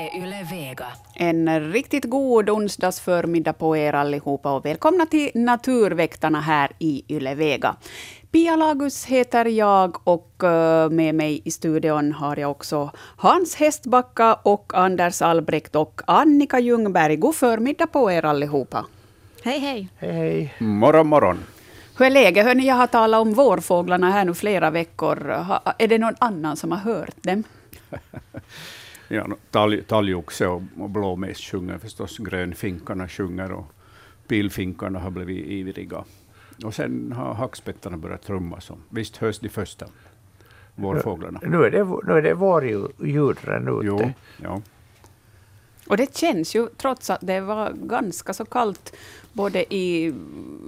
är Yle Vega. En riktigt god onsdagsförmiddag på er allihopa och välkomna till Naturväktarna här i Yle Vega. Pia Lagus heter jag och eh, med mig i studion har jag också Hans Hästbacka och Anders Albrekt och Annika Ljungberg. God förmiddag på er allihopa. Hej, hej. Hej, hej. Morgon, morgon. Hur är läget? Hörni, jag har talat om vårfåglarna här nu flera veckor. Är det någon annan som har hört dem? ja, talg, talgoxe och, och blåmes sjunger förstås, grönfinkarna sjunger och pilfinkarna har blivit ivriga. Och sen har hackspettarna börjat trumma. Så visst hörs de första vårfåglarna. Nu är det, nu är det vårljud redan ute. Jo, ja. Och det känns ju, trots att det var ganska så kallt både i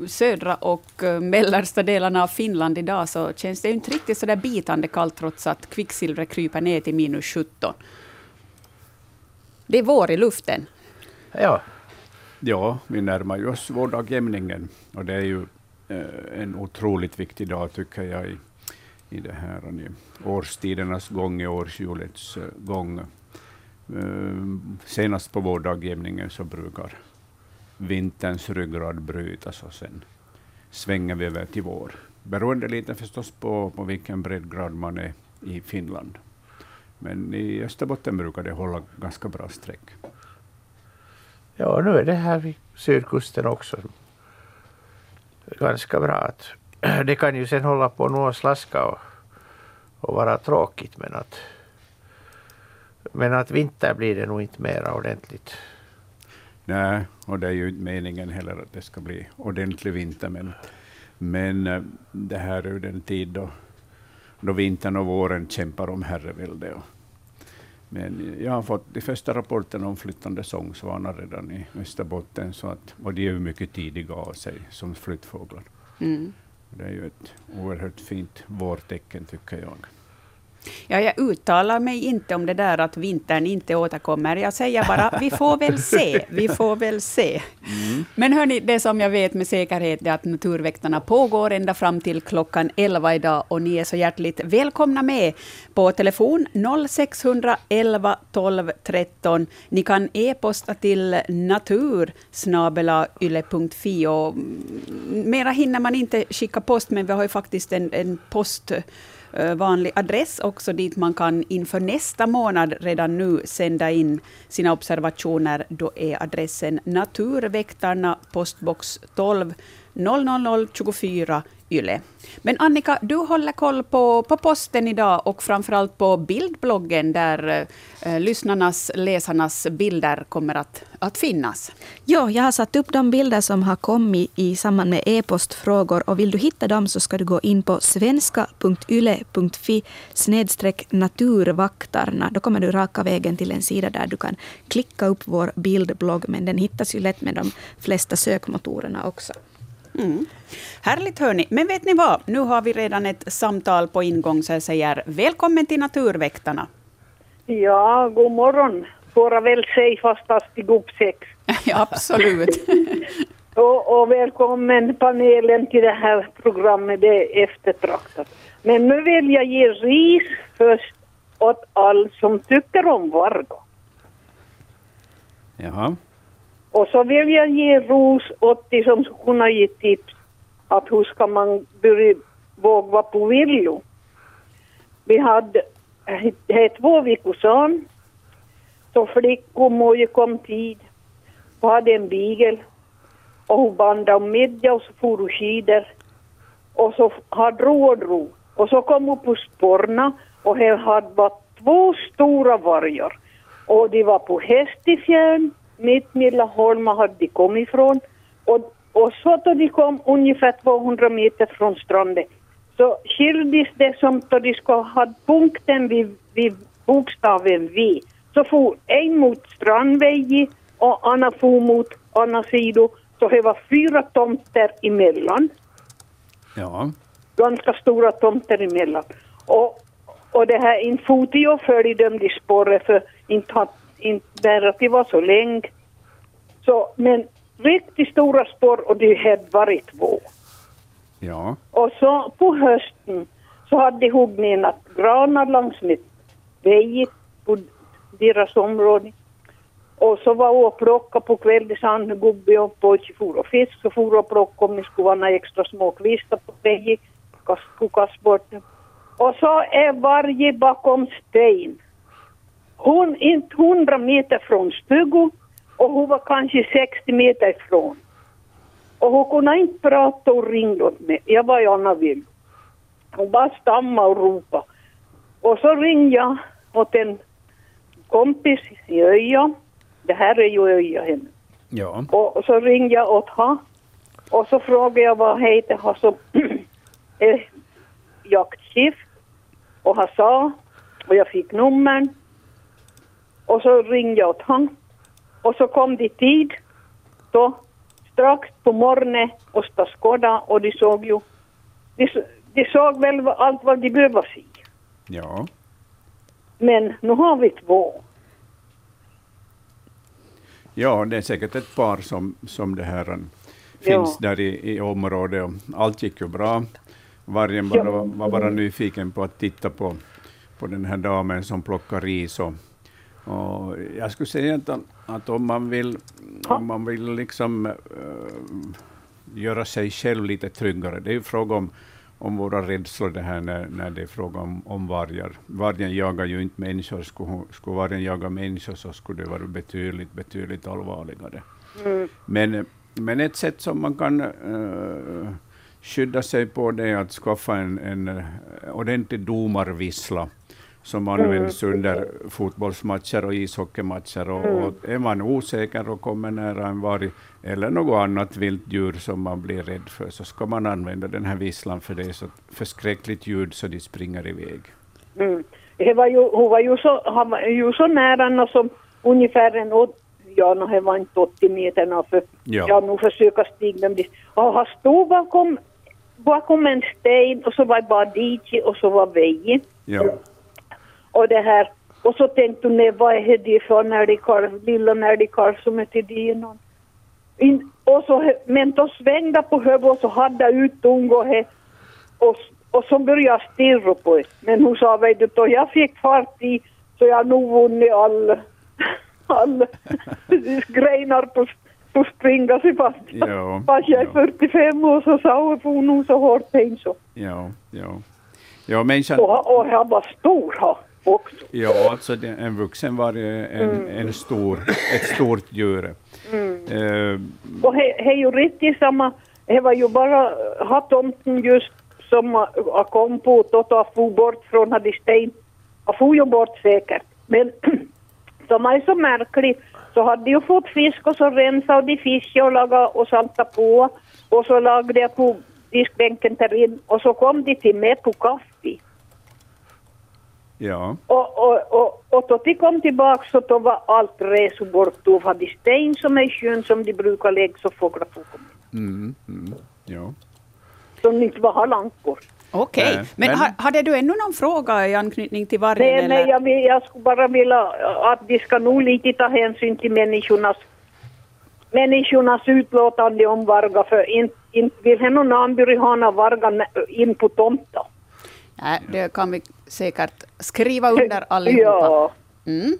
södra och eh, mellersta delarna av Finland idag, så känns det ju inte riktigt så där bitande kallt, trots att kvicksilvret kryper ner till minus 17. Det är vår i luften. Ja. Ja, vi närmar ju oss vårdagjämningen. Och det är ju eh, en otroligt viktig dag, tycker jag, i, i det här i årstidernas gång, i årshjulets uh, gång. Uh, senast på vårdagjämningen så brukar vinterns ryggrad brytas och sen svänger vi över till vår. Beroende lite förstås på, på vilken breddgrad man är i Finland. Men i Österbotten brukar det hålla ganska bra streck. Ja, nu är det här vid sydkusten också ganska bra. Att, det kan ju sen hålla på att slaska och, och vara tråkigt men att men att vinter blir det nog inte mera ordentligt. Nej, och det är ju inte meningen heller att det ska bli ordentlig vinter. Men, men eh, det här är ju den tid då, då vintern och våren kämpar om herrevälde. Men jag har fått de första rapporterna om flyttande sångsvanar redan i Österbotten, så att, och de är ju mycket tidiga av sig som flyttfåglar. Mm. Det är ju ett oerhört fint vårtecken, tycker jag. Ja, jag uttalar mig inte om det där att vintern inte återkommer. Jag säger bara, vi får väl se. Vi får väl se. Mm. Men hörni, det som jag vet med säkerhet är att Naturväktarna pågår ända fram till klockan 11 idag. Och ni är så hjärtligt välkomna med på telefon 0611 12 13. Ni kan e-posta till natur Mera hinner man inte skicka post, men vi har ju faktiskt en, en post Eh, vanlig adress också dit man kan inför nästa månad redan nu sända in sina observationer. Då är adressen Naturväktarna, postbox 12 00024 Yle. Men Annika, du håller koll på, på posten idag och framförallt på bildbloggen där eh, lyssnarnas, läsarnas bilder kommer att, att finnas. Ja, jag har satt upp de bilder som har kommit i samband med e-postfrågor och vill du hitta dem så ska du gå in på svenska.yle.fi snedstreck naturvaktarna. Då kommer du raka vägen till en sida där du kan klicka upp vår bildblogg men den hittas ju lätt med de flesta sökmotorerna också. Mm. Härligt hörni. Men vet ni vad? Nu har vi redan ett samtal på ingång så jag säger välkommen till Naturväktarna. Ja, god morgon. Får jag väl säga fastast i gubb sex. ja, absolut. och, och, välkommen panelen till det här programmet, det är eftertraktat. Men nu vill jag ge ris först åt all som tycker om Vargo. Jaha. Och så vill jag ge ros åt de som skulle kunna ge tips att hur ska man börja våga vara på villo. Vi hade det två veckor sedan så flickor ju kom tid och hade en bigel och hon bandade om middag och så for hon skidor och så hade ro och ro och så kom hon på spårna och här hade varit två stora vargar och de var på häst i fjärn mitt Millaholma hade de kommit ifrån. Och, och så då de kom ungefär 200 meter från stranden så skildes det som då de skulle ha punkten vid, vid bokstaven V. Så for en mot strandvägen och Anna for mot andra sidan. Så det var fyra tomter emellan. Ja. Ganska stora tomter emellan. Och, och det här jag följde de spåret för inte hade inte där att det var så länge. Så, men riktigt stora spår och det hade varit två. Ja. Och så på hösten så hade de huggit granar längs med vägen på deras område. Och så var jag och plockade på kvällen, han gubbe och pojke for och fisk, så for och plockade om det skulle vara några extra små kvistar på gick, kukas bort. Och så är varje bakom sten. Hon inte hundra meter från stugan och hon var kanske 60 meter ifrån. Och hon kunde inte prata och ringde åt mig. Jag var Anna Vill. Hon bara stammade och ropade. Och så ringde jag åt en kompis i Öja. Det här är ju Öja henne. Ja. Och så ringde jag åt han. Och så frågade jag vad heter han som är jaktchef. Och han sa, och jag fick numren. Och så ringde jag åt han. Och så kom de tid då strax på morgonen och skåda och de såg ju, de, de såg väl allt vad de behövde se. Ja. Men nu har vi två. Ja, det är säkert ett par som, som det här finns där i, i området. Och allt gick ju bra. Vargen bara, var bara nyfiken på att titta på, på den här damen som plockar ris. Och, och jag skulle säga att, att om man vill, om man vill liksom, uh, göra sig själv lite tryggare, det är ju fråga om, om våra rädslor det här när, när det är fråga om, om vargar. Vargen jagar ju inte människor. Skulle, skulle vargen jaga människor så skulle det vara betydligt, betydligt allvarligare. Mm. Men, men ett sätt som man kan uh, skydda sig på det är att skaffa en, en ordentlig domarvissla som används mm. under fotbollsmatcher och ishockeymatcher. Och, mm. och, är man osäker och kommer nära en varg eller något annat vilt djur som man blir rädd för, så ska man använda den här visslan för det är så förskräckligt ljud så de springer iväg. Mm. Det var ju, hon var ju så, han var ju så nära som ungefär en ja, no, det var inte 80 meter, för ja. jag nog försöka stiga dem dit. Och han stod bakom, bakom en sten och så var det bara diket och så var vägen. Ja. Och det här, och så tänkte hon, vad är det för närdikalv, lilla närdikalv som är till det In, och så, men då svängde på huvudet och så hade ut tungan och, och så började jag stirra på det. Men hon sa, vet du, då jag fick fart i så jag nog vunnit all, all grenar på, på springa sig fast. Ja, fast jag är ja. 45 år så sa hon, for nog så hårt så. Ja, ja. Ja, människan... Och, och han var stor han också. Ja, alltså det, en vuxen var en, Mm. en stor, ett stort djur. Eh, Och det är ju riktigt samma, det var ju bara hattomten just som kom på då for bort från sten. Jag for ju bort säkert. Men som är så märklig så hade ju fått fisk och så rensade de fisken och lagade och saltade på. Och så lagade jag på diskbänken där in och så kom de till mig på kaffe. Ja, Och, och, och, och då de kom tillbaka så då var allt reso bort. Då hade sten som är sjön som de brukar lägga så fåglar får komma. mm, mm, ja. Som inte var långt bort. Okej, Nej, men, men- ha, hade du ännu någon fråga i anknytning till vargen? Nej, nej, jag, vill, jag skulle bara vilja att de ska nog lite ta hänsyn till människornas, människornas utlåtande om vargar, för inte, inte vill he någon anbjuda ha några vargar in på tomta. Nej, det kan vi säkert skriva under allihopa. Ja. Mm.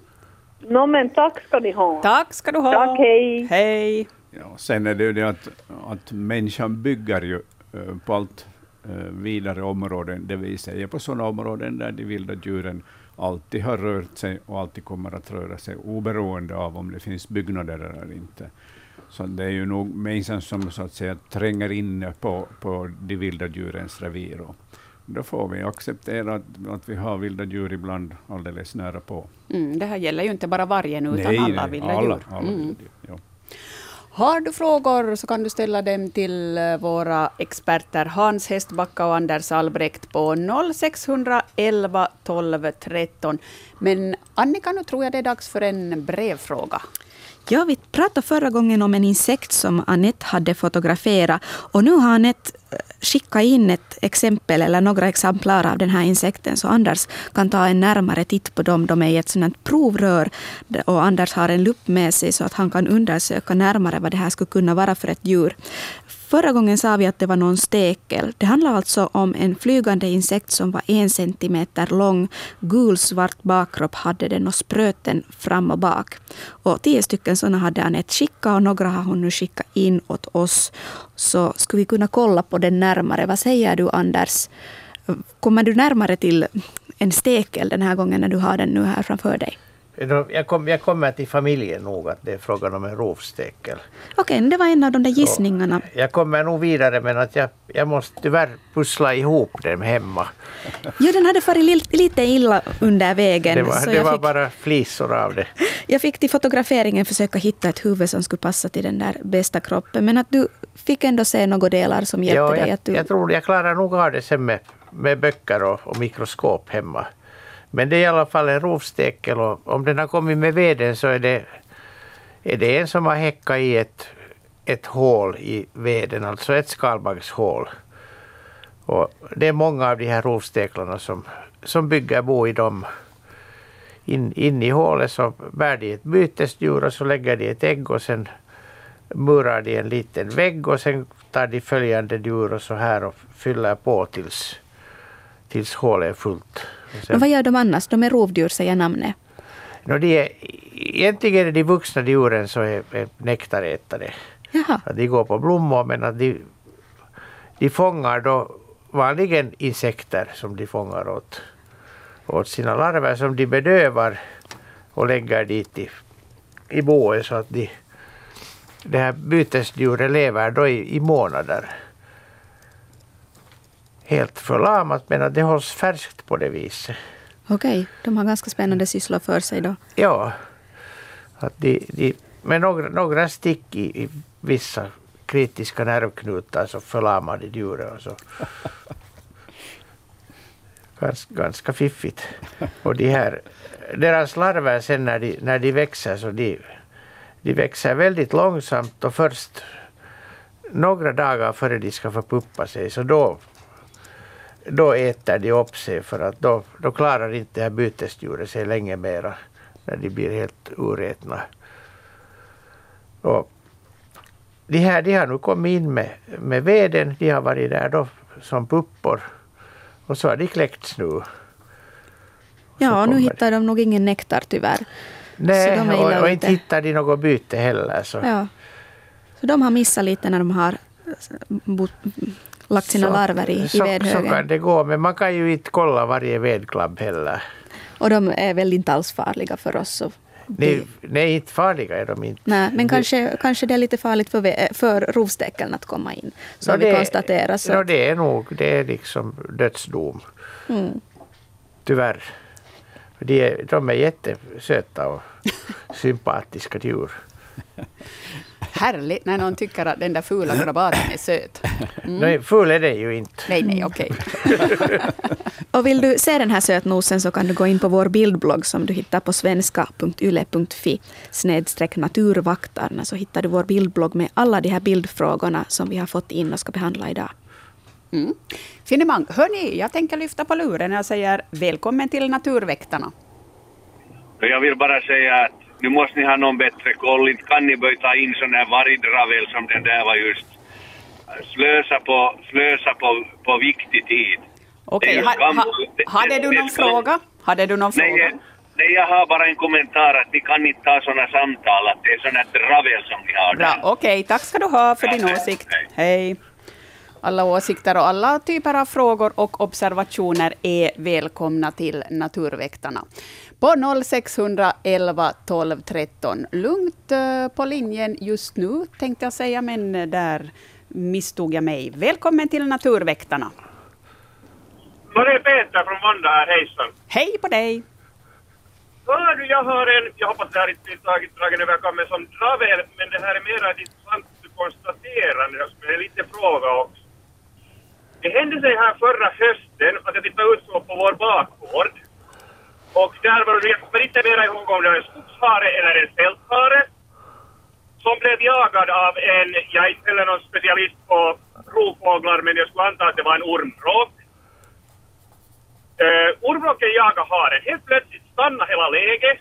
Nå men tack ska ni ha. Tack ska du ha. Tack, hej. Hej. Ja, sen är det ju det att, att människan bygger ju eh, på allt eh, vidare områden, det vill säga på sådana områden där de vilda djuren alltid har rört sig och alltid kommer att röra sig, oberoende av om det finns byggnader eller inte. Så det är ju nog människan som så att säga tränger in på, på de vilda djurens revir. Och då får vi acceptera att, att vi har vilda djur ibland alldeles nära på. Mm, det här gäller ju inte bara vargen, utan alla vilda alla, djur. alla Mm. Ja. Har du frågor så kan du ställa dem till eh, våra experter Hans Hestbacka och Anders Albrecht på 0611 12 13. Men Annika, nu tror jag det är dags för en brevfråga. Ja, vi pratade förra gången om en insekt som Anette hade fotograferat. Och nu har Anette eh, skickat in ett exempel eller några exemplar av den här insekten så Anders kan ta en närmare titt på dem. De är i ett sådant provrör och Anders har en lupp med sig så att han kan undersöka närmare vad det här skulle kunna vara för ett djur. Förra gången sa vi att det var någon stekel. Det handlar alltså om en flygande insekt som var en centimeter lång. Gulsvart bakkropp hade den och spröt den fram och bak. Och tio stycken sådana hade Anette skickat och några har hon nu skickat in åt oss. Så skulle vi kunna kolla på den närmare. Vad säger du Anders? Kommer du närmare till en stekel den här gången när du har den nu här framför dig? Jag, kom, jag kommer till familjen nog att det är frågan om en rovstekel. Okej, okay, det var en av de där gissningarna. Så jag kommer nog vidare men att jag, jag måste tyvärr pussla ihop dem hemma. Jo, den hade farit lite illa under vägen. Det var, det var fick, bara flisor av det. Jag fick till fotograferingen försöka hitta ett huvud som skulle passa till den där bästa kroppen. Men att du fick ändå se några delar som hjälpte ja, dig. Jag, att du... jag tror jag klarar nog av det sen med, med böcker och, och mikroskop hemma. Men det är i alla fall en rovstekel och om den har kommit med veden så är det, är det en som har häckat i ett, ett hål i veden, alltså ett skalbaggshål. Och det är många av de här rovsteklarna som, som bygger bo i dem. In, in i hålet så bär de ett bytesdjur och så lägger de ett ägg och sen murar de en liten vägg och sen tar de följande djur och så här och fyller på tills, tills hålet är fullt. Men vad gör de annars? De är rovdjur, säger namnet. No, de är, egentligen är de vuxna djuren så är, är nektarätare. Jaha. de går på blommor men att de, de fångar då vanligen insekter som de fångar åt, åt sina larver som de bedövar och lägger dit i, i boet så att de, det här bytesdjuret lever då i, i månader helt förlamat men det hålls färskt på det viset. Okej, de har ganska spännande sysslor för sig då. Ja. Att de, de, med några, några stick i, i vissa kritiska nervknutar så förlamar de djuret. Och så. Ganska, ganska fiffigt. Och de här, deras larver sen när de, när de växer så de, de växer väldigt långsamt och först några dagar före de ska förpuppa sig så då då äter de upp sig för att då, då klarar inte det här bytesdjuret sig länge mera när de blir helt urätna. Och de här de har nu kommit in med, med veden, de har varit där då som puppor och så har de kläckts nu. Ja, och nu hittar de nog ingen nektar tyvärr. Nej, och, och inte hittar de något byte heller. Så. Ja. så de har missat lite när de har lagt sina så, larver i, så, i vedhögen. Så kan det gå, men man kan ju inte kolla varje vedklabb heller. Och de är väl inte alls farliga för oss? Så nej, nej, inte farliga är de inte. Nej, men kanske, kanske det är lite farligt för, för rovstekeln att komma in. Som no, vi konstaterar. Så. No, det är nog det är liksom dödsdom. Mm. Tyvärr. De är, de är jättesöta och sympatiska djur. Härligt när någon tycker att den där fula krabaten är söt. Mm. Nej, ful är det ju inte. Nej, nej, okej. Okay. och vill du se den här sötnosen så kan du gå in på vår bildblogg som du hittar på svenska.yle.fi snedstreck naturvaktarna så hittar du vår bildblogg med alla de här bildfrågorna som vi har fått in och ska behandla idag. Mm. Finemang, hörni, jag tänker lyfta på luren och säger välkommen till Naturväktarna. Jag vill bara säga att nu måste ni ha någon bättre koll. Inte kan ni börja ta in sån här vargdravel som den där var just. Slösa på, slösa på, på viktig tid. Okej, okay. ha, ha, hade du någon fråga? Hade du någon nej, fråga? Nej, jag har bara en kommentar att ni kan inte ta sådana samtal, att det är här dravel som ni har. Bra, okej, okay. tack ska du ha för ja, din åsikt. Hej. hej. Alla åsikter och alla typer av frågor och observationer är välkomna till Naturväktarna på 0611 12 13. Lugnt eh, på linjen just nu, tänkte jag säga, men där misstog jag mig. Välkommen till Naturväktarna. Det är Peter från Vanda här, hejsan. Hej på dig. Hör du, jag har en, jag hoppas det här inte är dragen över kammen som dravel, men det här är mera ett intressant konstaterande, jag skulle lite fråga också. Det hände sig här förra hösten att jag tittade ut så på vår bakgård och där var det, inte mera ihåg om det var en skogshare eller en fälthare som blev jagad av en, jag är inte heller någon specialist på rovfåglar men jag skulle anta att det var en ormvråk. Uh, ormvråken jagade haren. Helt plötsligt stannade hela läget.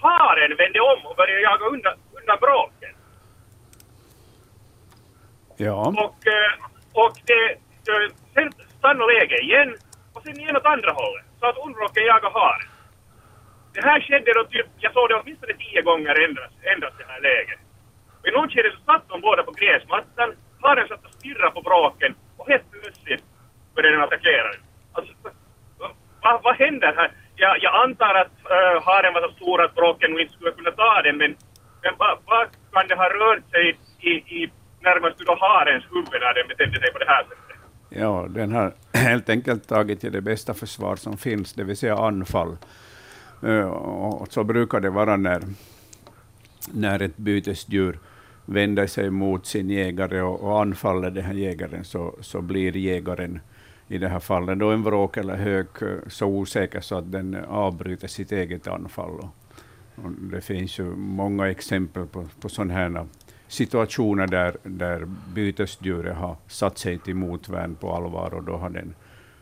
Haren vände om och började jaga undan, undan bråken. Ja. Och, eh, och det, eh, sen stannade läget igen och sen igen åt andra hållet. Så att ormrocken jagar haren. Det här skedde då typ, jag såg det åtminstone tio gånger ändras, ändras det här läget. Och I något skede så satt de båda på gräsmattan, haren satt och stirrade på bråken och helt plötsligt började den attackera den. Alltså, vad, va händer här? Jag, jag antar att uh, haren var så stor att bråken nog inte skulle kunna ta den, men, men vad, va kan det ha rört sig i, i närmast då harens huvud när den betedde sig på det här sättet? Ja, den har helt enkelt tagit till det bästa försvar som finns, det vill säga anfall. Eh, och så brukar det vara när, när ett bytesdjur vänder sig mot sin jägare och, och anfaller den här jägaren, så, så blir jägaren i det här fallet då en vråk eller hök eh, så osäker så att den avbryter sitt eget anfall. Och, och det finns ju många exempel på, på sådana här situationer där, där bytesdjuret har satt sig till motvärn på allvar och då har den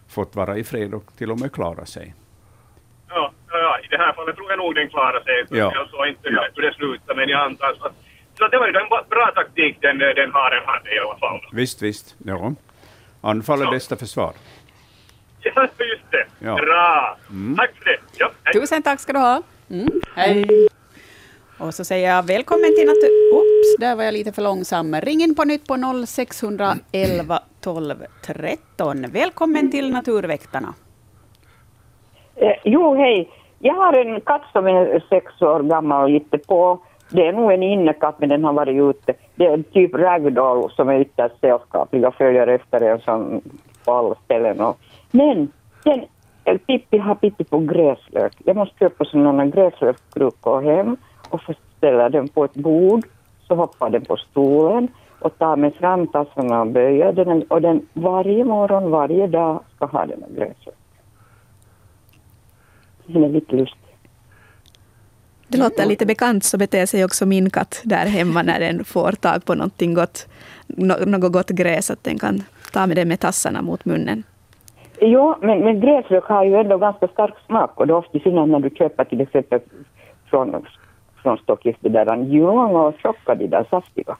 fått vara i fred och till och med klara sig. Ja, ja, i det här fallet tror jag nog den klarar sig. Ja. Jag såg inte hur hur det slutade, men jag antar att... Så det var ju en bra taktik den, den haren hade i alla fall. Visst, visst. Ja. Anfall är Ja. bästa försvar. Ja, just det. Ja. Bra. Mm. Tack för det. Ja. Tusen tack ska du ha. Mm. Hej. Och så säger jag välkommen till natur... Oops, där var jag lite för långsam. Ring in på nytt på 0611 12 13. Välkommen till Naturväktarna. Eh, jo, hej. Jag har en katt som är sex år gammal och lite på. Det är nog en innekatt, men den har varit ute. Det är typ ragdoll som är ytterst sällskaplig och följer efter en som på alla ställen. Och, men den, Pippi har Pippi på gräslök. Jag måste köpa sådana gräslökskrukor hem och få ställa den på ett bord. Så hoppar den på stolen och tar med fram tassarna och böjer den. Och den varje morgon, varje dag ska ha den här gräslöken. Den är lite lustig. Det låter lite bekant, så beter sig också min katt där hemma när den får tag på någonting gott, nå- något gott gräs, att den kan ta med det med tassarna mot munnen. Jo, men, men gräslök har ju ändå ganska stark smak och det är ofta i när du köper till exempel från, Stockis det där anjong och tjocka, de där saftiga.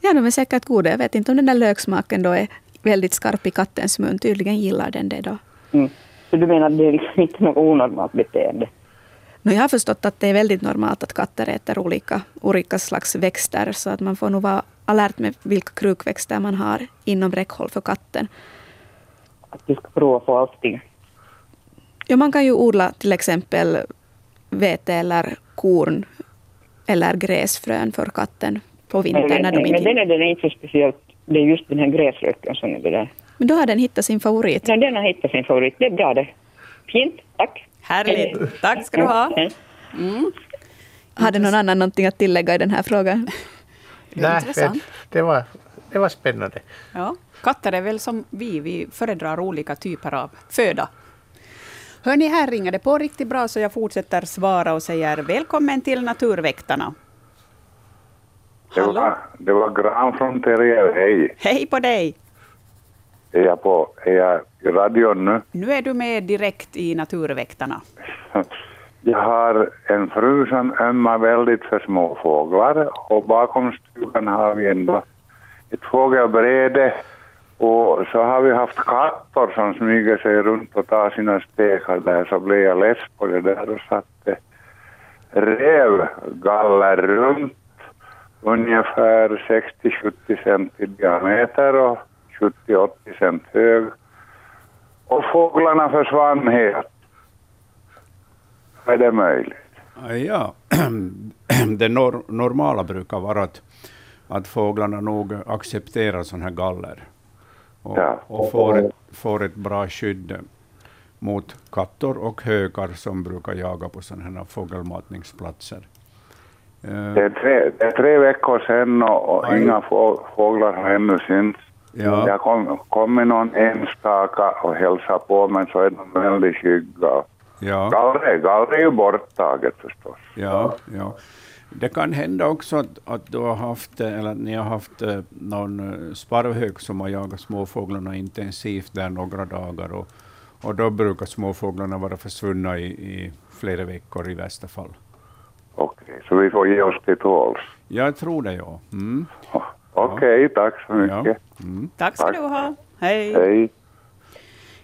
Ja, de är säkert goda. Jag vet inte om den där löksmaken då är väldigt skarp i kattens mun. Tydligen gillar den det då. Mm. Så du menar att det är liksom inte något onormalt beteende? No, jag har förstått att det är väldigt normalt att katter äter olika, olika slags växter, så att man får nog vara alert med vilka krukväxter man har inom räckhåll för katten. Att du ska prova på allting? Ja, man kan ju odla till exempel vete eller korn eller gräsfrön för katten på vintern Men, när de men, men inte... den är den är inte så speciellt. Det är just den här gräslöken som är det där. Men då har den hittat sin favorit. Nej, den har hittat sin favorit. Det är bra det. Fint, tack. Härligt. Tack ska du ha. Hej. Hade någon annan någonting att tillägga i den här frågan? Det Nej, intressant. det, var, det var spännande. Ja, katter är väl som vi, vi föredrar olika typer av föda. Hörni, här ringer det på riktigt bra så jag fortsätter svara och säger välkommen till Naturväktarna. Det var, det var Gran från Terrier, hej. Hej på dig! Är jag, på, är jag i radion nu? Nu är du med direkt i Naturväktarna. Jag har en fru som ömmar väldigt för små fåglar och bakom stugan har vi ändå ett fågelbräde och så har vi haft katter som smyger sig runt och tar sina stekar där så blev jag less på det där och satte rävgaller runt ungefär 60-70 cent i diameter och 70-80 cent hög. Och fåglarna försvann helt. Är det möjligt? Ja, det nor normala brukar vara att, att fåglarna nog accepterar sån här galler och, Ja. och får, ett, får ett bra skydd mot katter och hökar som brukar jaga på sådana här fågelmatningsplatser. Eh, Det är tre, det är tre veckor sedan och, och inga få, fåglar har ännu synts. Ja. Jag kom, kom med någon enstaka och hälsade på men så är de väldigt skygga. ja. Gallre, gallre är ju borttaget förstås. Ja, ja. Det kan hända också att, att du har haft, eller att ni har haft eh, någon eh, sparvhök som har jagat småfåglarna intensivt där några dagar och, och då brukar småfåglarna vara försvunna i, i flera veckor i värsta fall. Okej, så vi får ge oss till tåls. Jag tror det, ja. Mm. Okej, tack så mycket. Mm. Tack ska Tack. du ha. Hej. Hej.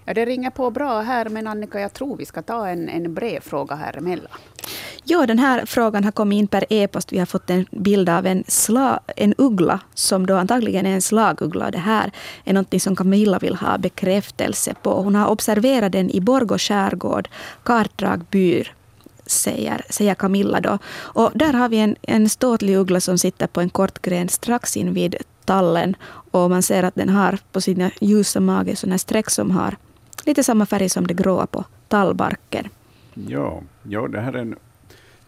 Ja, det ringer på bra här, men Annika, jag tror vi ska ta en, en brevfråga här emellan. Ja, den här frågan har kommit in per e-post. Vi har fått en bild av en, sla, en uggla som då antagligen är en slaguggla. Det här är något som Camilla vill ha bekräftelse på. Hon har observerat den i Borgå skärgård, Kartdrag byr, säger, säger Camilla. Då. Och där har vi en, en ståtlig uggla som sitter på en kort gren strax invid tallen. Och man ser att den har på sina ljusa mage sådana streck som har lite samma färg som det gråa på tallbarken. Ja, ja, det här är en,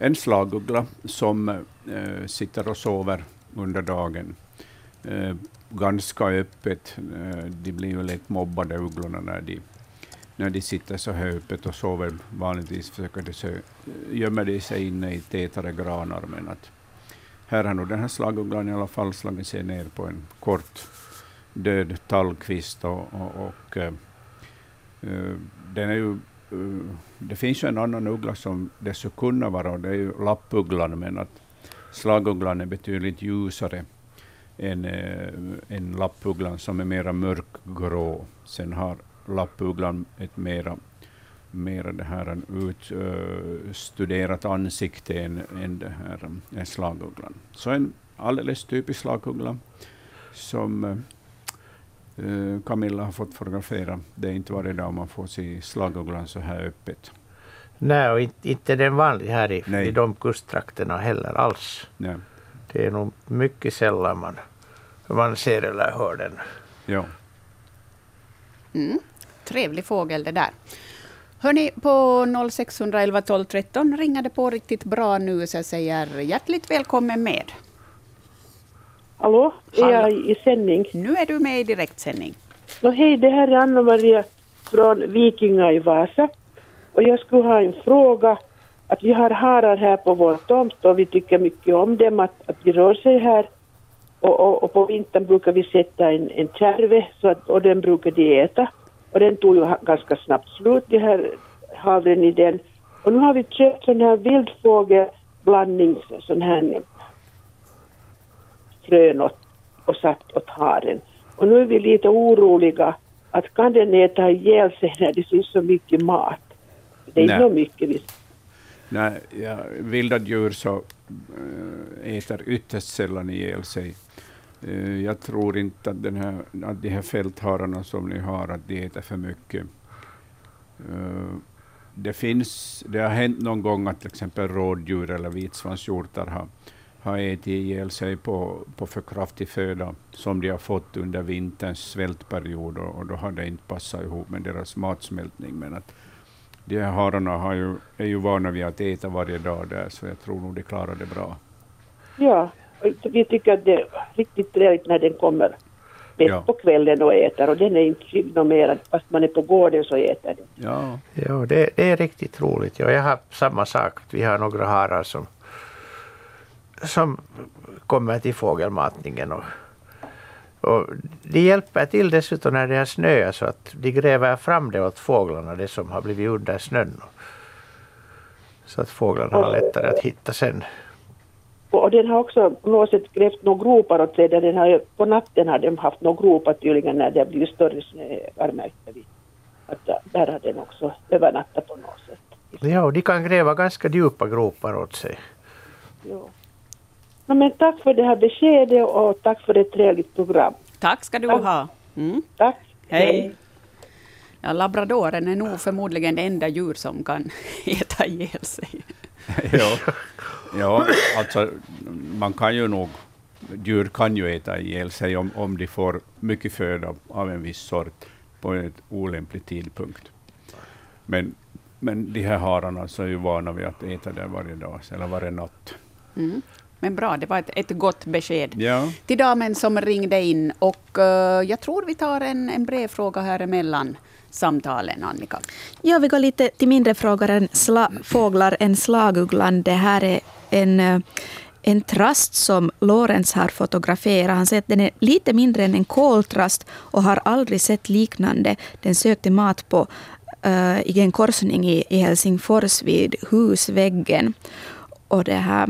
en slaguggla som eh, sitter och sover under dagen. Eh, ganska öppet. Eh, de blir ju lätt mobbade, ugglorna, när de, när de sitter så här öppet och sover. Vanligtvis försöker de sö, gömmer de sig inne i tätare granar. Men att här har nog den här slagugglan i alla fall slagit sig ner på en kort död tallkvist. Och, och, och eh, eh den är ju Eh, det finns ju en annan uggla som det skulle kunna vara, och det är ju lappugglan, men att slagugglan är betydligt ljusare än, äh, än lappugglan som är mera mörkgrå. Sen har lappugglan ett mera, mera det här utstuderat eh, ansikte än, än det här än slagugglan. Så en alldeles typisk slaguggla som eh, Camilla har fått fotografera. Det är inte varje dag man får se slagugglan så här öppet. Nej, och inte, inte den vanlig här i, Nej. i de kusttrakterna heller alls. Ja. Det är nog mycket sällan man, man ser eller hör den. Ja. Mm. Trevlig fågel det där. Hörni, på 0611 12 13 ringer det på riktigt bra nu, så jag säger hjärtligt välkommen med. Hallå, är jag i sändning? Nu är du med i direktsändning. Nå, hej, det här är Anna-Maria från Vikinga i Vasa. Och jag skulle ha en fråga. Att vi har harar här på vår tomt och vi tycker mycket om dem, att, att de rör sig här. Och, och, och på vintern brukar vi sätta en, en kärve så att, och den brukar de äta. Och den tog ju ganska snabbt slut, de här havren i den. Och nu har vi köpt sån här vildfågelblandning, sån här frön åt, och satt åt haren. Och nu är vi lite oroliga att kan den äta ihjäl sig när det finns så mycket mat? Det är inte mycket vi Nej, ja, vilda djur så äh, äter ytterst sällan ihjäl sig. Eh, jag tror inte att, den här, att de här fälthararna som ni har, att de äter för mycket. Eh, det, finns, det har hänt någon gång att till exempel rådjur eller vitsvanshjortar har, har ätit ihjäl sig på, på för kraftig föda som de har fått under vinterns svältperiod och, och då har det inte passat ihop med deras matsmältning. Men att de här hararna har ju, är ju vana vid att äta varje dag där, så jag tror nog de klarar det bra. Ja, vi tycker att det är riktigt trevligt när den kommer bäst Ja. på kvällen och äter och den är inte mer, fast man är på gården så äter den. Ja, Ja, det, det är riktigt roligt. Ja, jag har samma sak. Vi har några harar som, som kommer till fågelmatningen. Och, och de hjälper till dessutom när det har snöat så att de gräver fram det åt fåglarna, det som har blivit under snön. Så att fåglarna har lättare att hitta sen. Och den har också på något sätt grävt några gropar åt sig, den har, på natten har de haft några gropar tydligen när det har blivit större snöar märkte vi. Att där har den också övernattat på något sätt. Ja, och de kan gräva ganska djupa gropar åt sig. Ja. No, men tack för det här beskedet och tack för ett trevligt program. Tack ska du Tack. ha. Mm. Tack. Hej. Ja, labradoren är nog förmodligen det enda djur som kan äta ihjäl sig. ja. ja, alltså man kan ju nog, djur kan ju äta ihjäl sig om, om de får mycket föda av en viss sort på en olämplig tidpunkt. Men, men de här hararna så är ju vana vid att äta där varje dag, eller varje natt. Mm. Men bra, det var ett, ett gott besked. Ja, Till damen som ringde in. Och eh, jag tror vi tar en, en brevfråga här emellan samtalen, Annika. Ja, vi går lite till mindre frågor än sla, fåglar än slagugglan. Det här är en, eh, en trast som Lorenz har fotograferat. Han säger att den är lite mindre än en koltrast och har aldrig sett liknande. Den sökte mat på eh, i en korsning i, i Helsingfors vid husväggen. Och det här,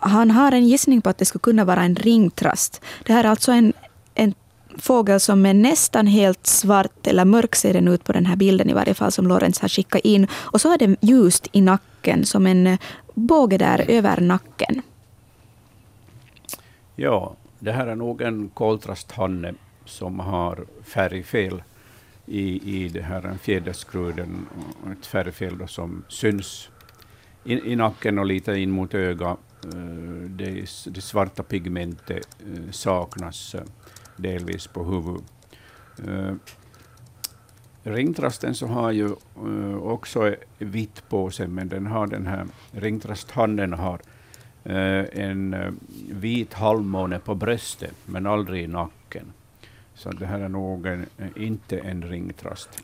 han har en gissning på att det skulle kunna vara en ringtrast. Det här är alltså en, en fågel som är nästan helt svart, eller mörk ser den ut på den här bilden i varje fall, som Lorenz har skickat in. Och så är det ljust i nacken, som en eh, båge där över nacken. Ja, det här är nog en koltrasthanne som har färgfel i, i det här fjäderskruden, ett färgfel då som syns i, i nacken och lite in mot ögat. Eh, det, det svarta pigmentet eh, saknas eh, delvis på huvudet. Ringtrasten så har ju också vitt på sig, men den har den här ringtrasthanden har en vit halvmåne på bröstet, men aldrig i nacken. Så det här är nog en, inte en ringtrast.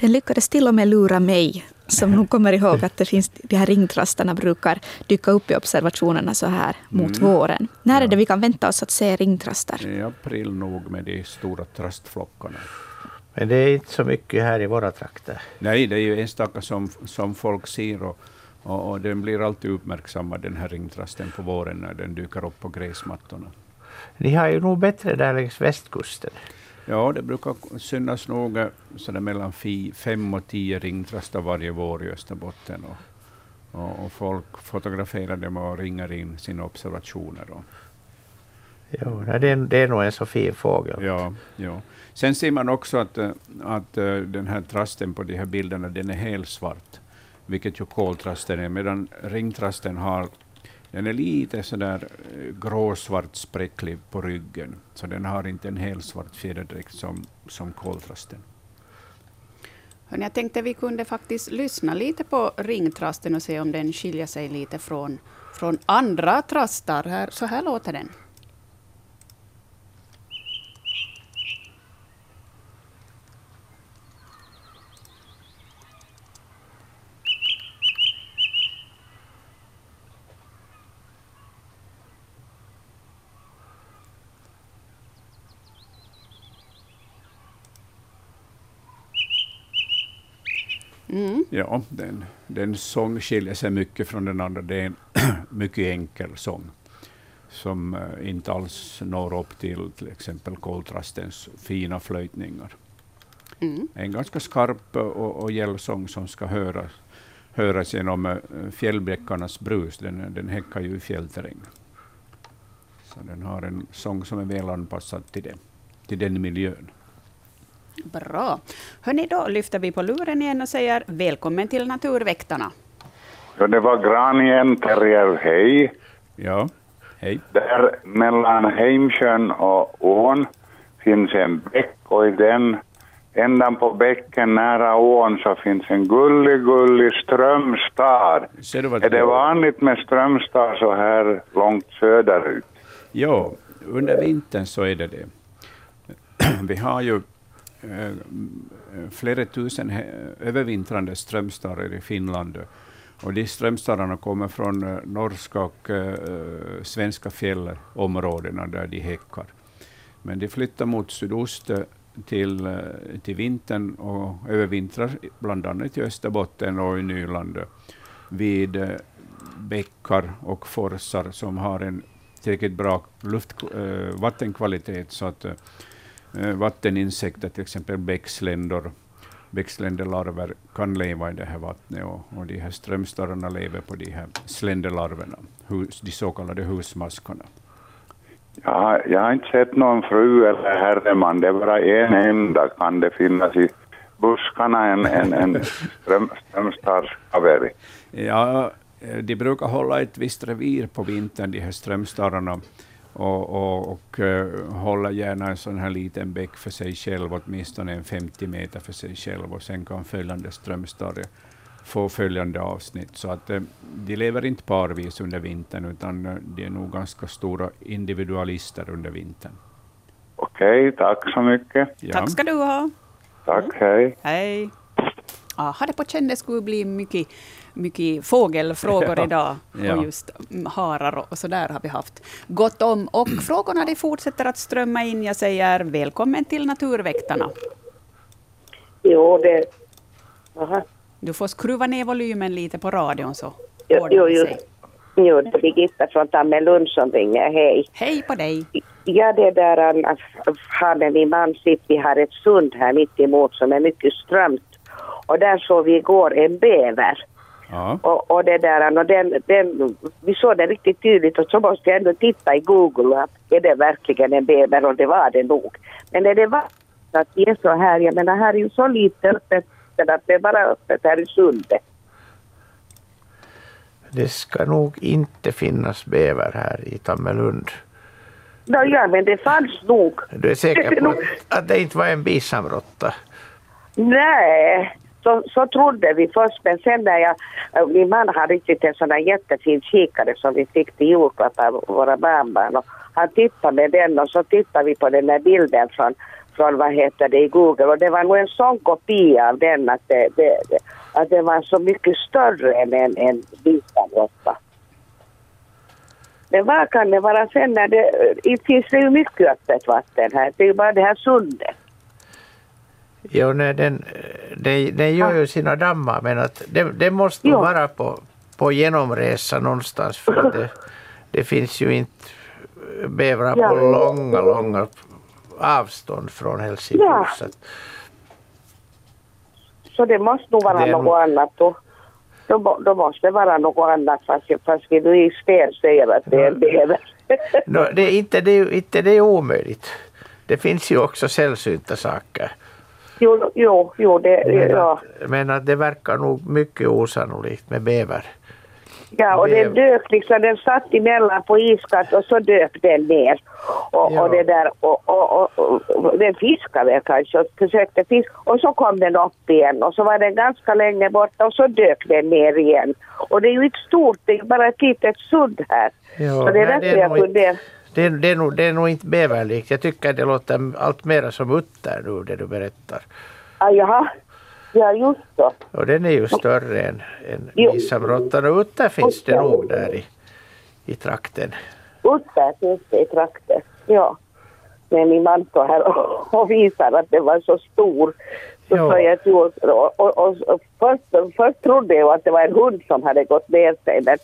Den lyckades till och med lura mig, som nog kommer ihåg att det finns, de här ringtrastarna brukar dyka upp i observationerna så här mot mm. våren. När ja. är det vi kan vänta oss att se ringtrastar? I april nog med de stora trastflockarna. Men det är inte så mycket här i våra trakter. Nej, det är ju enstaka som, som folk ser och, och, och den blir alltid uppmärksammad, den här ringtrasten på våren när den dyker upp på gräsmattorna. Ni har ju nog bättre där längs västkusten. Ja, det brukar synas nog sådär mellan fem och tio ringtrastar varje vår i Österbotten. Och, och, och, folk fotograferar dem och ringer in sina observationer. Och. Jo, det, är, det är nog en så fin fågel. Ja, ja. Sen ser man också att, att den här trasten på de här bilderna den är helt svart, vilket ju koltrasten är, medan ringtrasten har den är lite sådär eh, gråsvart spräcklig på ryggen, så den har inte en helsvart fjäderdräkt som, som koltrasten. Hörrni, jag tänkte vi kunde faktiskt lyssna lite på ringtrasten och se om den skiljer sig lite från, från andra trastar. Här, så här låter den. Mm. Ja, den, den sång skiljer sig mycket från den andra. Det är en mycket enkel sång som uh, inte alls når upp till till exempel koltrastens fina flöjtningar. Mm. En ganska skarp och, och gäll sång som ska höras, höras genom uh, fjällbäckarnas brus. Den, den häckar ju i fjällterräng. Så den har en sång som är väl anpassad till, det, till den miljön. Bra. Hörni, då lyfter vi på luren igen och säger välkommen till Naturväktarna. Ja, det var Gran igen, Terrier. Hej. Ja, hej. Där mellan Heimsjön och ån finns en bäck och i den ändan på bäcken nära ån så finns en gullig, gullig strömstad. Är det vanligt med strömstad så här långt söderut? Ja, under vintern så är det det. Vi har ju Eh, eh, flera tusen övervintrande strömstarar i Finland. Och de strömstararna kommer från eh, norska och svenska fjällområdena där de häckar. Men de flyttar mot sydost till, till vintern och övervintrar bland annat i Österbotten och i Nyland vid bäckar och forsar som har en tillräckligt bra luft, vattenkvalitet så att vatteninsekter, till exempel bäcksländor, bäcksländelarver kan leva i det här vattnet och, och de här strömstarrarna lever på de här sländelarverna, hus, de så kallade husmaskarna. Ja, jag har inte sett någon fru eller herreman, det är bara en enda kan det finnas i buskarna en, en, en ström, strömstarrskaveri. Ja, eh, de brukar hålla ett visst revir på vintern, de här strömstarrarna och, och, och uh, hålla gärna en sån här liten bäck för sig själv, åtminstone en 50 meter för sig själv, och sen kan följande strömstare få följande avsnitt. Så att uh, de lever inte parvis under vintern, utan uh, de är nog ganska stora individualister under vintern. Okej, okay, tack så mycket. Ja. Tack ska du ha. Tack, hej. Hej. Aha, det på känn det skulle bli mycket mycket fågelfrågor idag. Ja. Och just harar och så där har vi haft gott om. Och frågorna de fortsätter att strömma in. Jag säger välkommen till Naturväktarna. Jo, det... Aha. Du får skruva ner volymen lite på radion så jo, jo, just. Jo, det är Birgitta från Tammelund som ringer. Hej. Hej på dig. Ja, det där har med min man sitt. Vi har ett sund här mitt emot som är mycket strömt. Och där såg vi igår en bäver. Ja. Och, och det där, och den, den, vi såg den riktigt tydligt och så måste jag ändå titta i Google att är det verkligen en bäver och det var det nog. Men är det var att vi är så här, jag menar här är ju så lite öppet att det är bara öppet här i Sundet. Det ska nog inte finnas bäver här i Tammelund. Ja, ja, men det fanns nog. Du är säker på att, att det inte var en bisamråtta? Nej, så, så trodde vi först men sen när jag, äh, min man har riktigt en sån där jättefin kikare som vi fick till julklapp av våra barnbarn. Och han tittade med den och så tittade vi på den där bilden från, från vad heter det i Google. Och det var nog en sån kopia av den att det, det, att det var så mycket större än en, en vita Men vad kan det vara sen när det, det finns det ju mycket öppet vatten här, det är ju bara det här sundet. Jo, nej, den, den, den gör ju sina dammar men att det, det måste Jo. vara på, på genomresa någonstans för att det, det finns ju inte bävrar på Ja. långa, långa avstånd från Helsingfors. Ja. Så det måste nog vara Det något annat då. Då, då måste det vara något annat fast, fast vi nu i sten säger att det är en bäver. Nå, det, är inte, det, inte det är omöjligt. Det finns ju också sällsynta saker. Jo, jo, jo, det, Men ja. att, men att det verkar nog mycket osannolikt med bäver. ja, och den dök liksom, den satt emellan på iskat och så dök den ner. Och, Ja. och det där, och, och, och, den fiskade väl kanske och försökte fiska och så kom den upp igen och så var den ganska länge borta och så dök den ner igen. Och det är ju inte stort, det är bara ett litet sudd här. Ja, så det är nej, därför jag inte- funderar. Det, är- det, är nog, det är nog inte bäverlikt. Jag tycker det låter allt mera som utter nu det du berättar. Ah, jaha, ja just så. Och den är ju större än, än bisamråttan och utter finns det nog där i, i trakten. Utter finns det i trakten, ja. Men min man står här och, och visar att det var så stor. Så Ja. sa jag jo, och, och, och, och först, först trodde jag att det var en hund som hade gått ner sig. Men,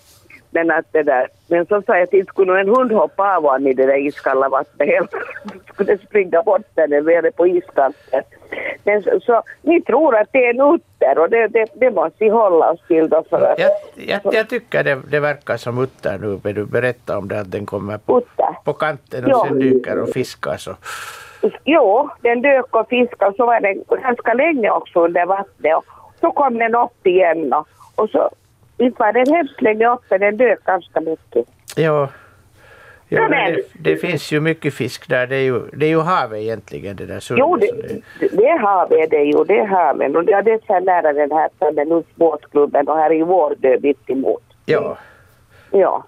men, att det där, men så sa jag att inte skulle nog en hund hoppa av honom i det där iskalla vattnet. Helt skulle springa bort där den nere på iskanten. Men så, så ni tror att det är en utter och det, det, det måste vi hålla oss till då för att Jag, jag, jag tycker det, det verkar som utter nu när du berättar om det att den kommer på, utter. på kanten och sen dyker och fiskar. Så. Jo, den dök och fiskade och så var den ganska länge också under vattnet. Och så kom den upp igen och, och så inte var hemskt länge uppe, den dök ganska mycket. Ja. Ja, det, det finns ju mycket fisk där. Det är ju, det är ju havet egentligen det där sundet. Jo, det, det- det, det har vi det ju, det har vi. Och jag är nära den här Tammelunds båtklubben och här är ju Vårdö mitt emot. Ja. Ja,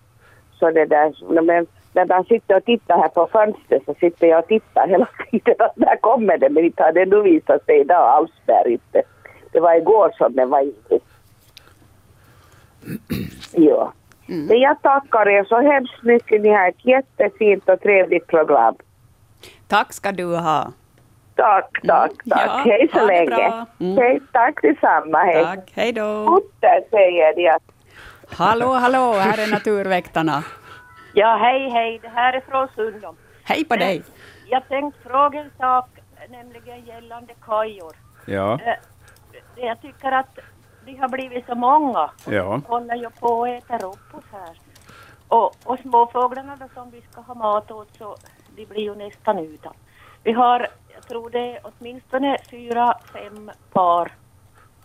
så det där, men när man sitter och tittar här på fönstret så sitter jag och tittar hela tiden att när kommer det, men inte har det nu visat sig idag alls där inte. Det var igår som den var inne. Ja. Men jag tackar er så hemskt mycket. Ni har ett jättefint och trevligt program. Tack ska du ha. Tack, tack, tack. Ja, Hej så länge. Mm. Hej, tack detsamma. Hej. Tack, hej då. Utter säger de. Hallå, hallå, här är Naturväktarna. Ja, hej, hej. Det här är från Sundom. Hej på dig. Jag tänkte fråga en sak, nämligen gällande kajor. Ja, Eh, Jag tycker att de har blivit så många. ja. håller ju på att äta upp oss här. Och, och småfåglarna då som vi ska ha mat åt så de blir ju nästan utan. Vi har, jag tror det är åtminstone fyra, fem par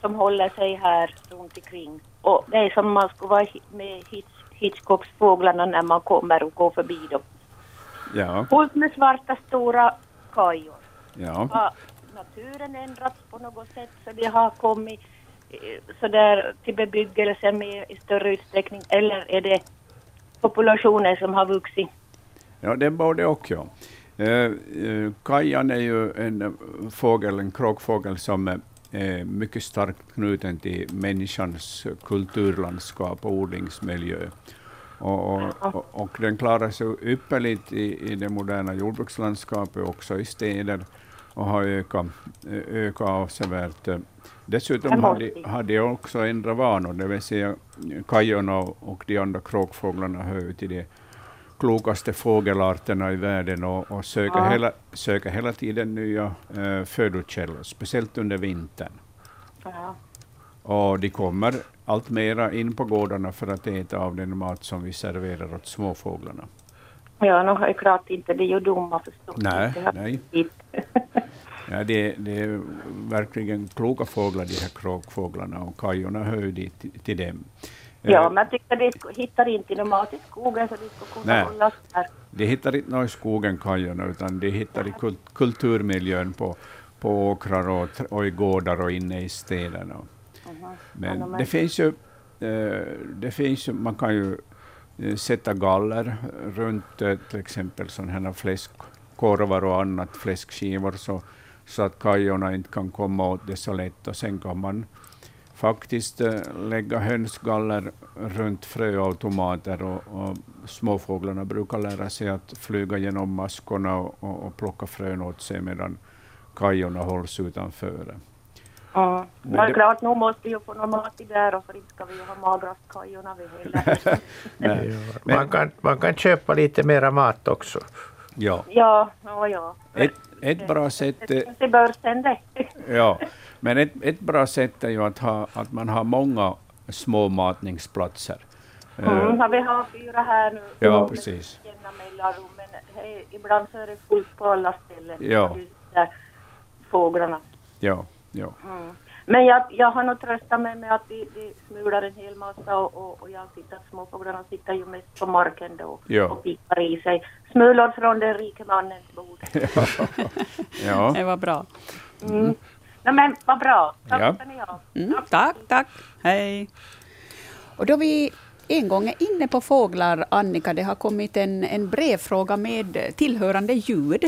som håller sig här runt omkring. Och det är som man skulle vara med Hitch, Hitchcocks fåglarna när man kommer och går förbi dem. Ja, Fullt med svarta stora kajor. ja. Har naturen ändrats på något sätt så de har kommit sådär till bebyggelse med i större utsträckning eller är det populationen som har vuxit? Ja, det är både och. Ja. Eh, eh, kajan är ju en eh, fågel, en kråkfågel som eh, är mycket starkt knuten till människans kulturlandskap och odlingsmiljö. Och, och, och, och den klarar sig ypperligt i, i det moderna jordbrukslandskapet, också i städer. Och har ökat, ökat avsevärt. Dessutom har de, har de också ändrat vanor, det vill säga kajorna och de andra kråkfåglarna hör till de klokaste fågelarterna i världen och, och söker, ja. hela, söker hela tiden nya äh, födokällor, speciellt under vintern. Ja. Och de kommer allt mera in på gårdarna för att äta av den mat som vi serverar åt småfåglarna. Ja, nu är klart inte det är ju dumma förstås. Nej, nej. ja, det, det är verkligen kloka fåglar, de här kråkfåglarna, och kajorna hör ju dit, till dem. Ja, men jag tycker de hittar inte någon mat i skogen så de skulle kunna hållas där. De hittar inte något i skogen, kajorna, utan de hittar i kult kulturmiljön på, på åkrar och, och i gårdar och inne i städerna. Men det finns ju, eh, det finns ju, man kan ju eh, sätta galler runt eh, till exempel sådana här fläskkorvar och annat, fläskskivor, så, så att kajorna inte kan komma åt det så lätt. Och sen kan man faktiskt lägga hönsgaller runt fröautomater och, och småfåglarna brukar lära sig att flyga genom maskorna och, och, och plocka frön åt sig medan kajorna hålls utanför. Ja, men det är klart, nu måste vi ju få någon mat i där och för inte ska vi ju ha magrastkajorna vi heller. man, kan, man kan köpa lite mera mat också. Ja. Ja, ja, ja. Ett, ett bra sätt... Det det. Ja, men ett, ett bra sätt är ju att, ha, att man har många små matningsplatser. Mm, uh, vi har fyra här nu. Ja, precis. Men hey, ibland så är det fullt på alla ställen. Ja. Där fåglarna. Ja. Ja. Mm. Men jag, jag har nog tröstat mig med att de, de smular en hel massa och, och, och jag sitter, småfåglarna sitter ju mest på marken då ja. och pipar i sig. Smulor från den rike mannens bord. ja. Det var bra. Mm. Nej, men vad bra. Tack ja. ska ni ha. Mm, tack, tack. Hej. Och då vi en gång är inne på fåglar, Annika, det har kommit en, en brevfråga med tillhörande ljud.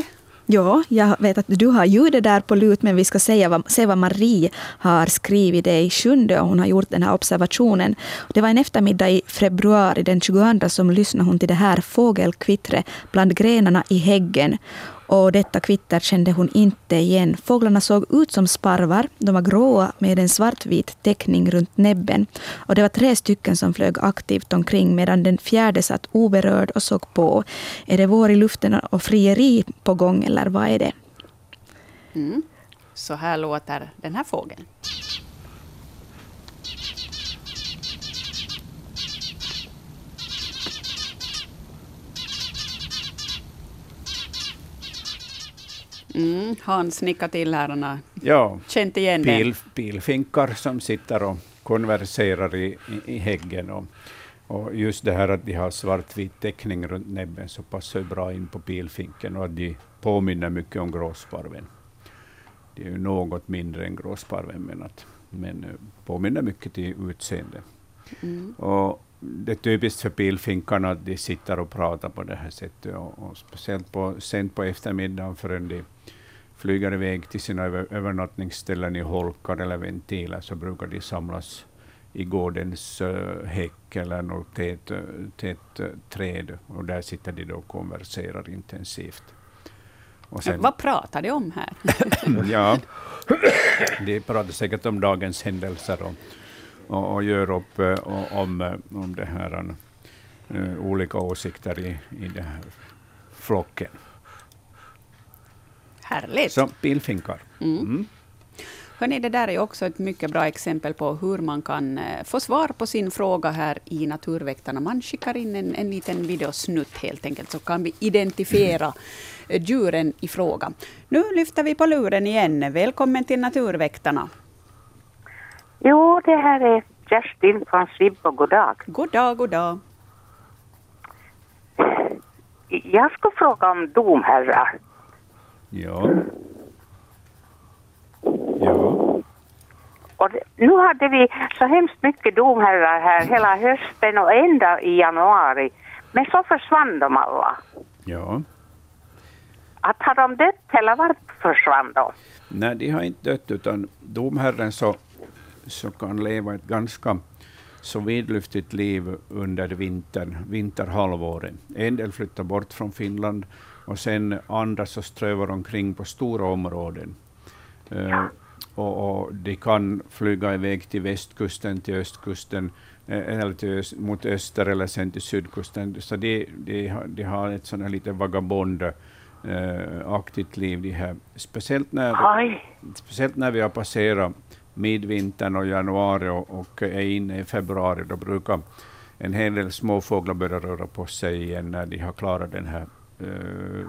Ja, jag vet att du har ljudet där på lut, men vi ska säga vad, se vad Marie har skrivit. Det är i sjunde och hon har gjort den här observationen. Det var en eftermiddag i februari, den 22, som lyssnade hon till det här fågelkvittret bland grenarna i häggen och detta kvitter kände hon inte igen. Fåglarna såg ut som sparvar. De var gråa med en svartvit teckning runt näbben. Och det var tre stycken som flög aktivt omkring medan den fjärde satt oberörd och såg på. Är det vår i luften och frieri på gång eller vad är det? Mm. Så här låter den här fågeln. Mm, Hans nickar till här. Ja, känt igen pil, det. Pilfinkar som sitter och konverserar i, i, i häggen. Och, och just det här att de har svartvit teckning runt näbben så passar bra in på pilfinken och att de påminner mycket om gråsparven. De är ju något mindre än gråsparven, men, att, men eh, påminner mycket till utseende. Mm. Och det är typiskt för pilfinkarna att de sitter och pratar på det här sättet, och, och speciellt på, sent på eftermiddagen förrän de flyger iväg till sina över, övernattningsställen i holkar eller ventiler, så brukar de samlas i gårdens uh, häck eller något tät, tät uh, träd, och där sitter de då och konverserar intensivt. Och sen, Vad pratar de om här? ja, de pratar säkert om dagens händelser och, och, och gör upp uh, om, om det här, olika åsikter i, i den här flocken. Härligt. Så pilfinkar. Mm. Mm. Hörrni, det där är också ett mycket bra exempel på hur man kan eh, få svar på sin fråga här i Naturväktarna. Man skickar in en, en liten videosnutt helt enkelt, så kan vi identifiera djuren i fråga. Nu lyfter vi på luren igen. Välkommen till Naturväktarna. Jo, det här är Kerstin från Svibbo. God dag. God dag, god dag. Jag skulle fråga om domherrar. Ja. Ja. Och nu hade vi så hemskt mycket domherrar här hela hösten och ända i januari. Men så försvann de alla. Ja. Att har de dött eller vart försvann de? Nej, de har inte dött, utan domherren så, så kan leva ett ganska så vidlyftigt liv under vintern, vinterhalvåret. En del flyttar bort från Finland, och sen andra så strövar omkring på stora områden. Ja. Och, och, de kan flyga iväg till västkusten, till östkusten, eller till öst, mot öster eller sen till sydkusten. Så de, de, de har ett sånt här lite vagabond äh, aktivt liv. De här. Speciellt, när, speciellt när vi har passerat midvintern och januari och, och är inne i februari, då brukar en hel del småfåglar börja röra på sig igen när de har klarat den här Uh,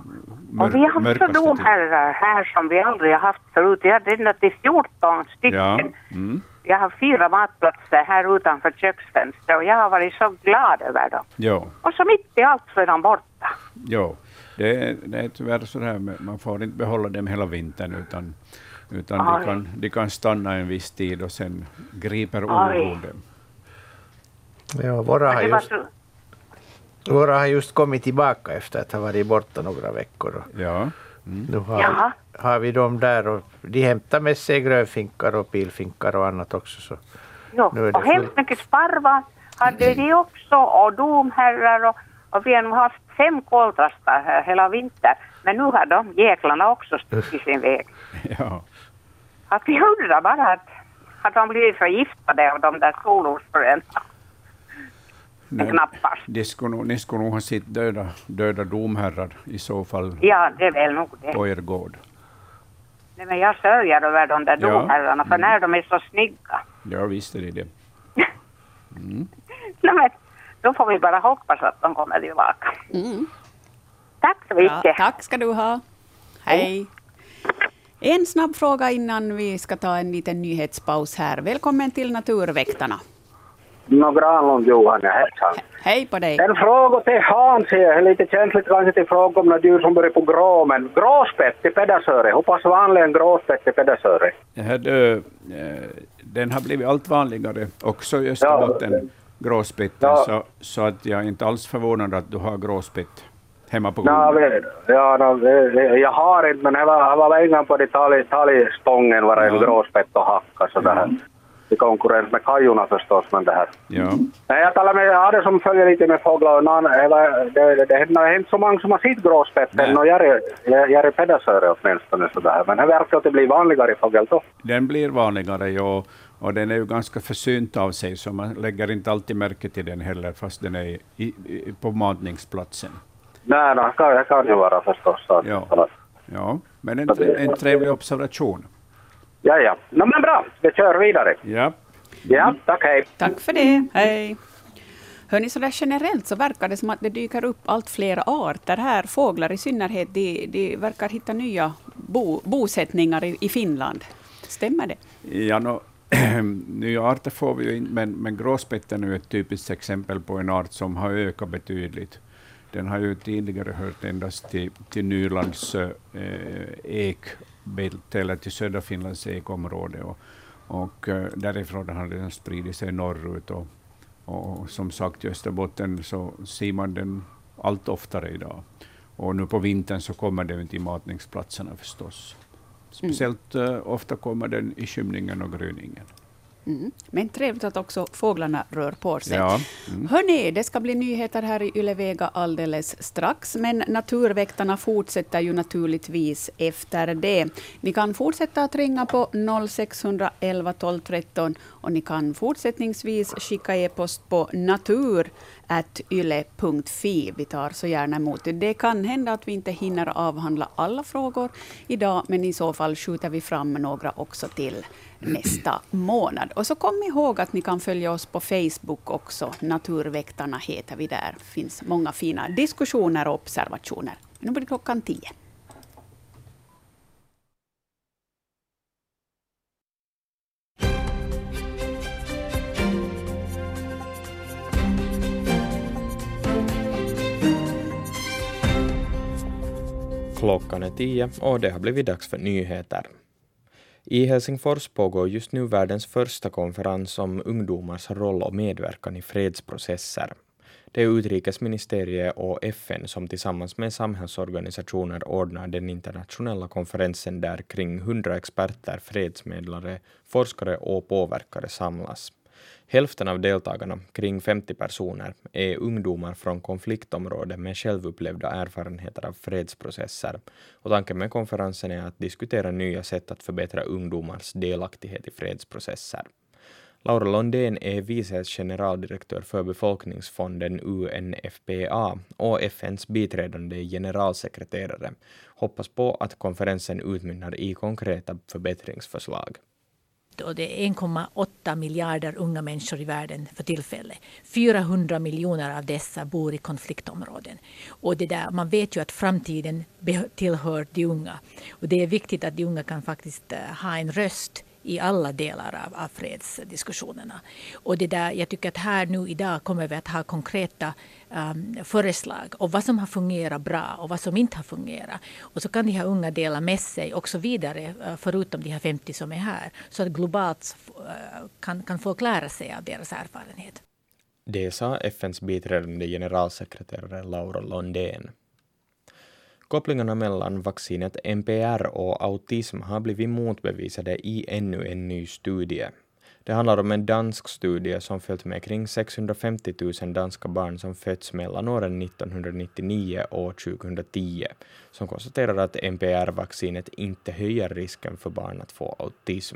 och vi har haft domherrar här som vi aldrig har haft förut. Jag hade ända till 14 stycken. Ja. Mm. Jag har fyra matplatser här utanför köksfönstret och jag har varit så glad över dem. Ja. Och så mitt i allt så är de borta. Ja, det är, det är tyvärr så här, man får inte behålla dem hela vintern utan, utan de kan, de kan stanna en viss tid och sen griper oron dem. Ja, våra har, just, våra har just kommit tillbaka efter att ha varit borta några veckor. Ja. Mm. Nu har, har vi dem där och de hämtar med sig grönfinkar och pilfinkar och annat också. Så ja, nu är det och hemskt mycket sparvar hade de också och domherrar och, och vi har haft fem koltrastar här hela vintern. Men nu har de jäklarna också stuckit sin väg. Ja. Att vi undrar bara att, att de blivit förgiftade av de där solrosfröna. Knappast. De skulle, ni skulle nog ha sett döda, döda domherrar i så fall. Ja, det är väl nog det. På er gård. Nej, men jag sörjer över de där ja. domherrarna, för mm. när de är så snygga. Ja, visst är det det. Mm. Nej, men då får vi bara hoppas att de kommer tillbaka. Mm. Tack så mycket. Ja, tack ska du ha. Hej. En snabb fråga innan vi ska ta en liten nyhetspaus här. Välkommen till Naturväktarna. Nå, Granlund Johan, ja, hejsan. Hej på dig. En fråga till Hans här, lite känsligt kanske till fråga om några djur som börjar på grå, men gråspett i Pedersöre, hur pass vanlig är en gråspett i Pedersöre? Eh, den har blivit allt vanligare också i Österbotten, ja. gråspetten, ja. så, så att jag är inte alls förvånad att du har gråspett hemma på gården. Ja, no, jag har inte, men jag var, jag var en gång på de talgstången var en ja. gråspett och hacka sådär. Mm i konkurrens med kajorna förstås. Men det här. Ja. Nej, jag talar med Ade som följer lite med fåglar. Det, det, det, det har inte så många som har sett gråspetten och Jari Pedersöre åtminstone sådär. Men det verkar att det blir vanligare i fågeltopp. Den blir vanligare, ja. Och den är ju ganska försynt av sig, så man lägger inte alltid märke till den heller, fast den är i, i, på matningsplatsen. Nej, det kan, det kan ju vara förstås. Ja. ja, men en, en trevlig observation. Ja, ja. No, men bra, vi kör vidare. Ja. Ja, tack, hej. Tack för det. Hej. Hörni, så där generellt så verkar det som att det dyker upp allt fler arter här. Fåglar i synnerhet, de, de verkar hitta nya bo, bosättningar i, i Finland. Stämmer det? Ja, no, nya arter får vi ju inte, men, men gråspetten är ett typiskt exempel på en art som har ökat betydligt. Den har ju tidigare hört endast till, till Nylands eh, ek bälte eller till södra Finlands ekområde. Och, och uh, därifrån har den spridit sig norrut. Och, och som sagt, i Österbotten så ser man den allt oftare idag. Och nu på vintern så kommer den till matningsplatserna förstås. Speciellt uh, ofta kommer den i skymningen och gryningen. Mm. Men trevligt att också fåglarna rör på sig. Ja. Mm. Hörni, det ska bli nyheter här i Ylevega alldeles strax, men Naturväktarna fortsätter ju naturligtvis efter det. Ni kan fortsätta att ringa på 0611 12 13 och ni kan fortsättningsvis skicka e-post på natur yle.fi. Vi tar så gärna emot det. Det kan hända att vi inte hinner avhandla alla frågor idag, men i så fall skjuter vi fram några också till nästa månad. Och så kom ihåg att ni kan följa oss på Facebook också. Naturväktarna heter vi där. Det finns många fina diskussioner och observationer. Nu blir det klockan tio. Klockan är tio och det har blivit dags för nyheter. I Helsingfors pågår just nu världens första konferens om ungdomars roll och medverkan i fredsprocesser. Det är utrikesministeriet och FN som tillsammans med samhällsorganisationer ordnar den internationella konferensen där kring hundra experter, fredsmedlare, forskare och påverkare samlas. Hälften av deltagarna, kring 50 personer, är ungdomar från konfliktområden med självupplevda erfarenheter av fredsprocesser. Och tanken med konferensen är att diskutera nya sätt att förbättra ungdomars delaktighet i fredsprocesser. Laura Londén är vice generaldirektör för befolkningsfonden UNFPA och FNs biträdande generalsekreterare. Hoppas på att konferensen utmynnar i konkreta förbättringsförslag och det är 1,8 miljarder unga människor i världen för tillfället. 400 miljoner av dessa bor i konfliktområden. Och det där, man vet ju att framtiden tillhör de unga. Och det är viktigt att de unga kan faktiskt eh, ha en röst i alla delar av, av fredsdiskussionerna. Och det där, jag tycker att här nu idag kommer vi att ha konkreta ehm, um, förslag om vad som har fungerat bra och vad som inte har fungerat. Och så kan de här unga dela med sig också vidare, eh, förutom de här 50 som är här, så att globalt uh, kan, kan folk lära sig av deras erfarenhet. Det sa FNs biträdande generalsekreterare Laura Londén. Kopplingarna mellan vaccinet NPR och autism har blivit motbevisade i ännu en ny studie. Det handlar om en dansk studie som följt med kring 650 000 danska barn som fötts mellan åren 1999 och 2010, som konstaterar att NPR-vaccinet inte höjer risken för barn att få autism.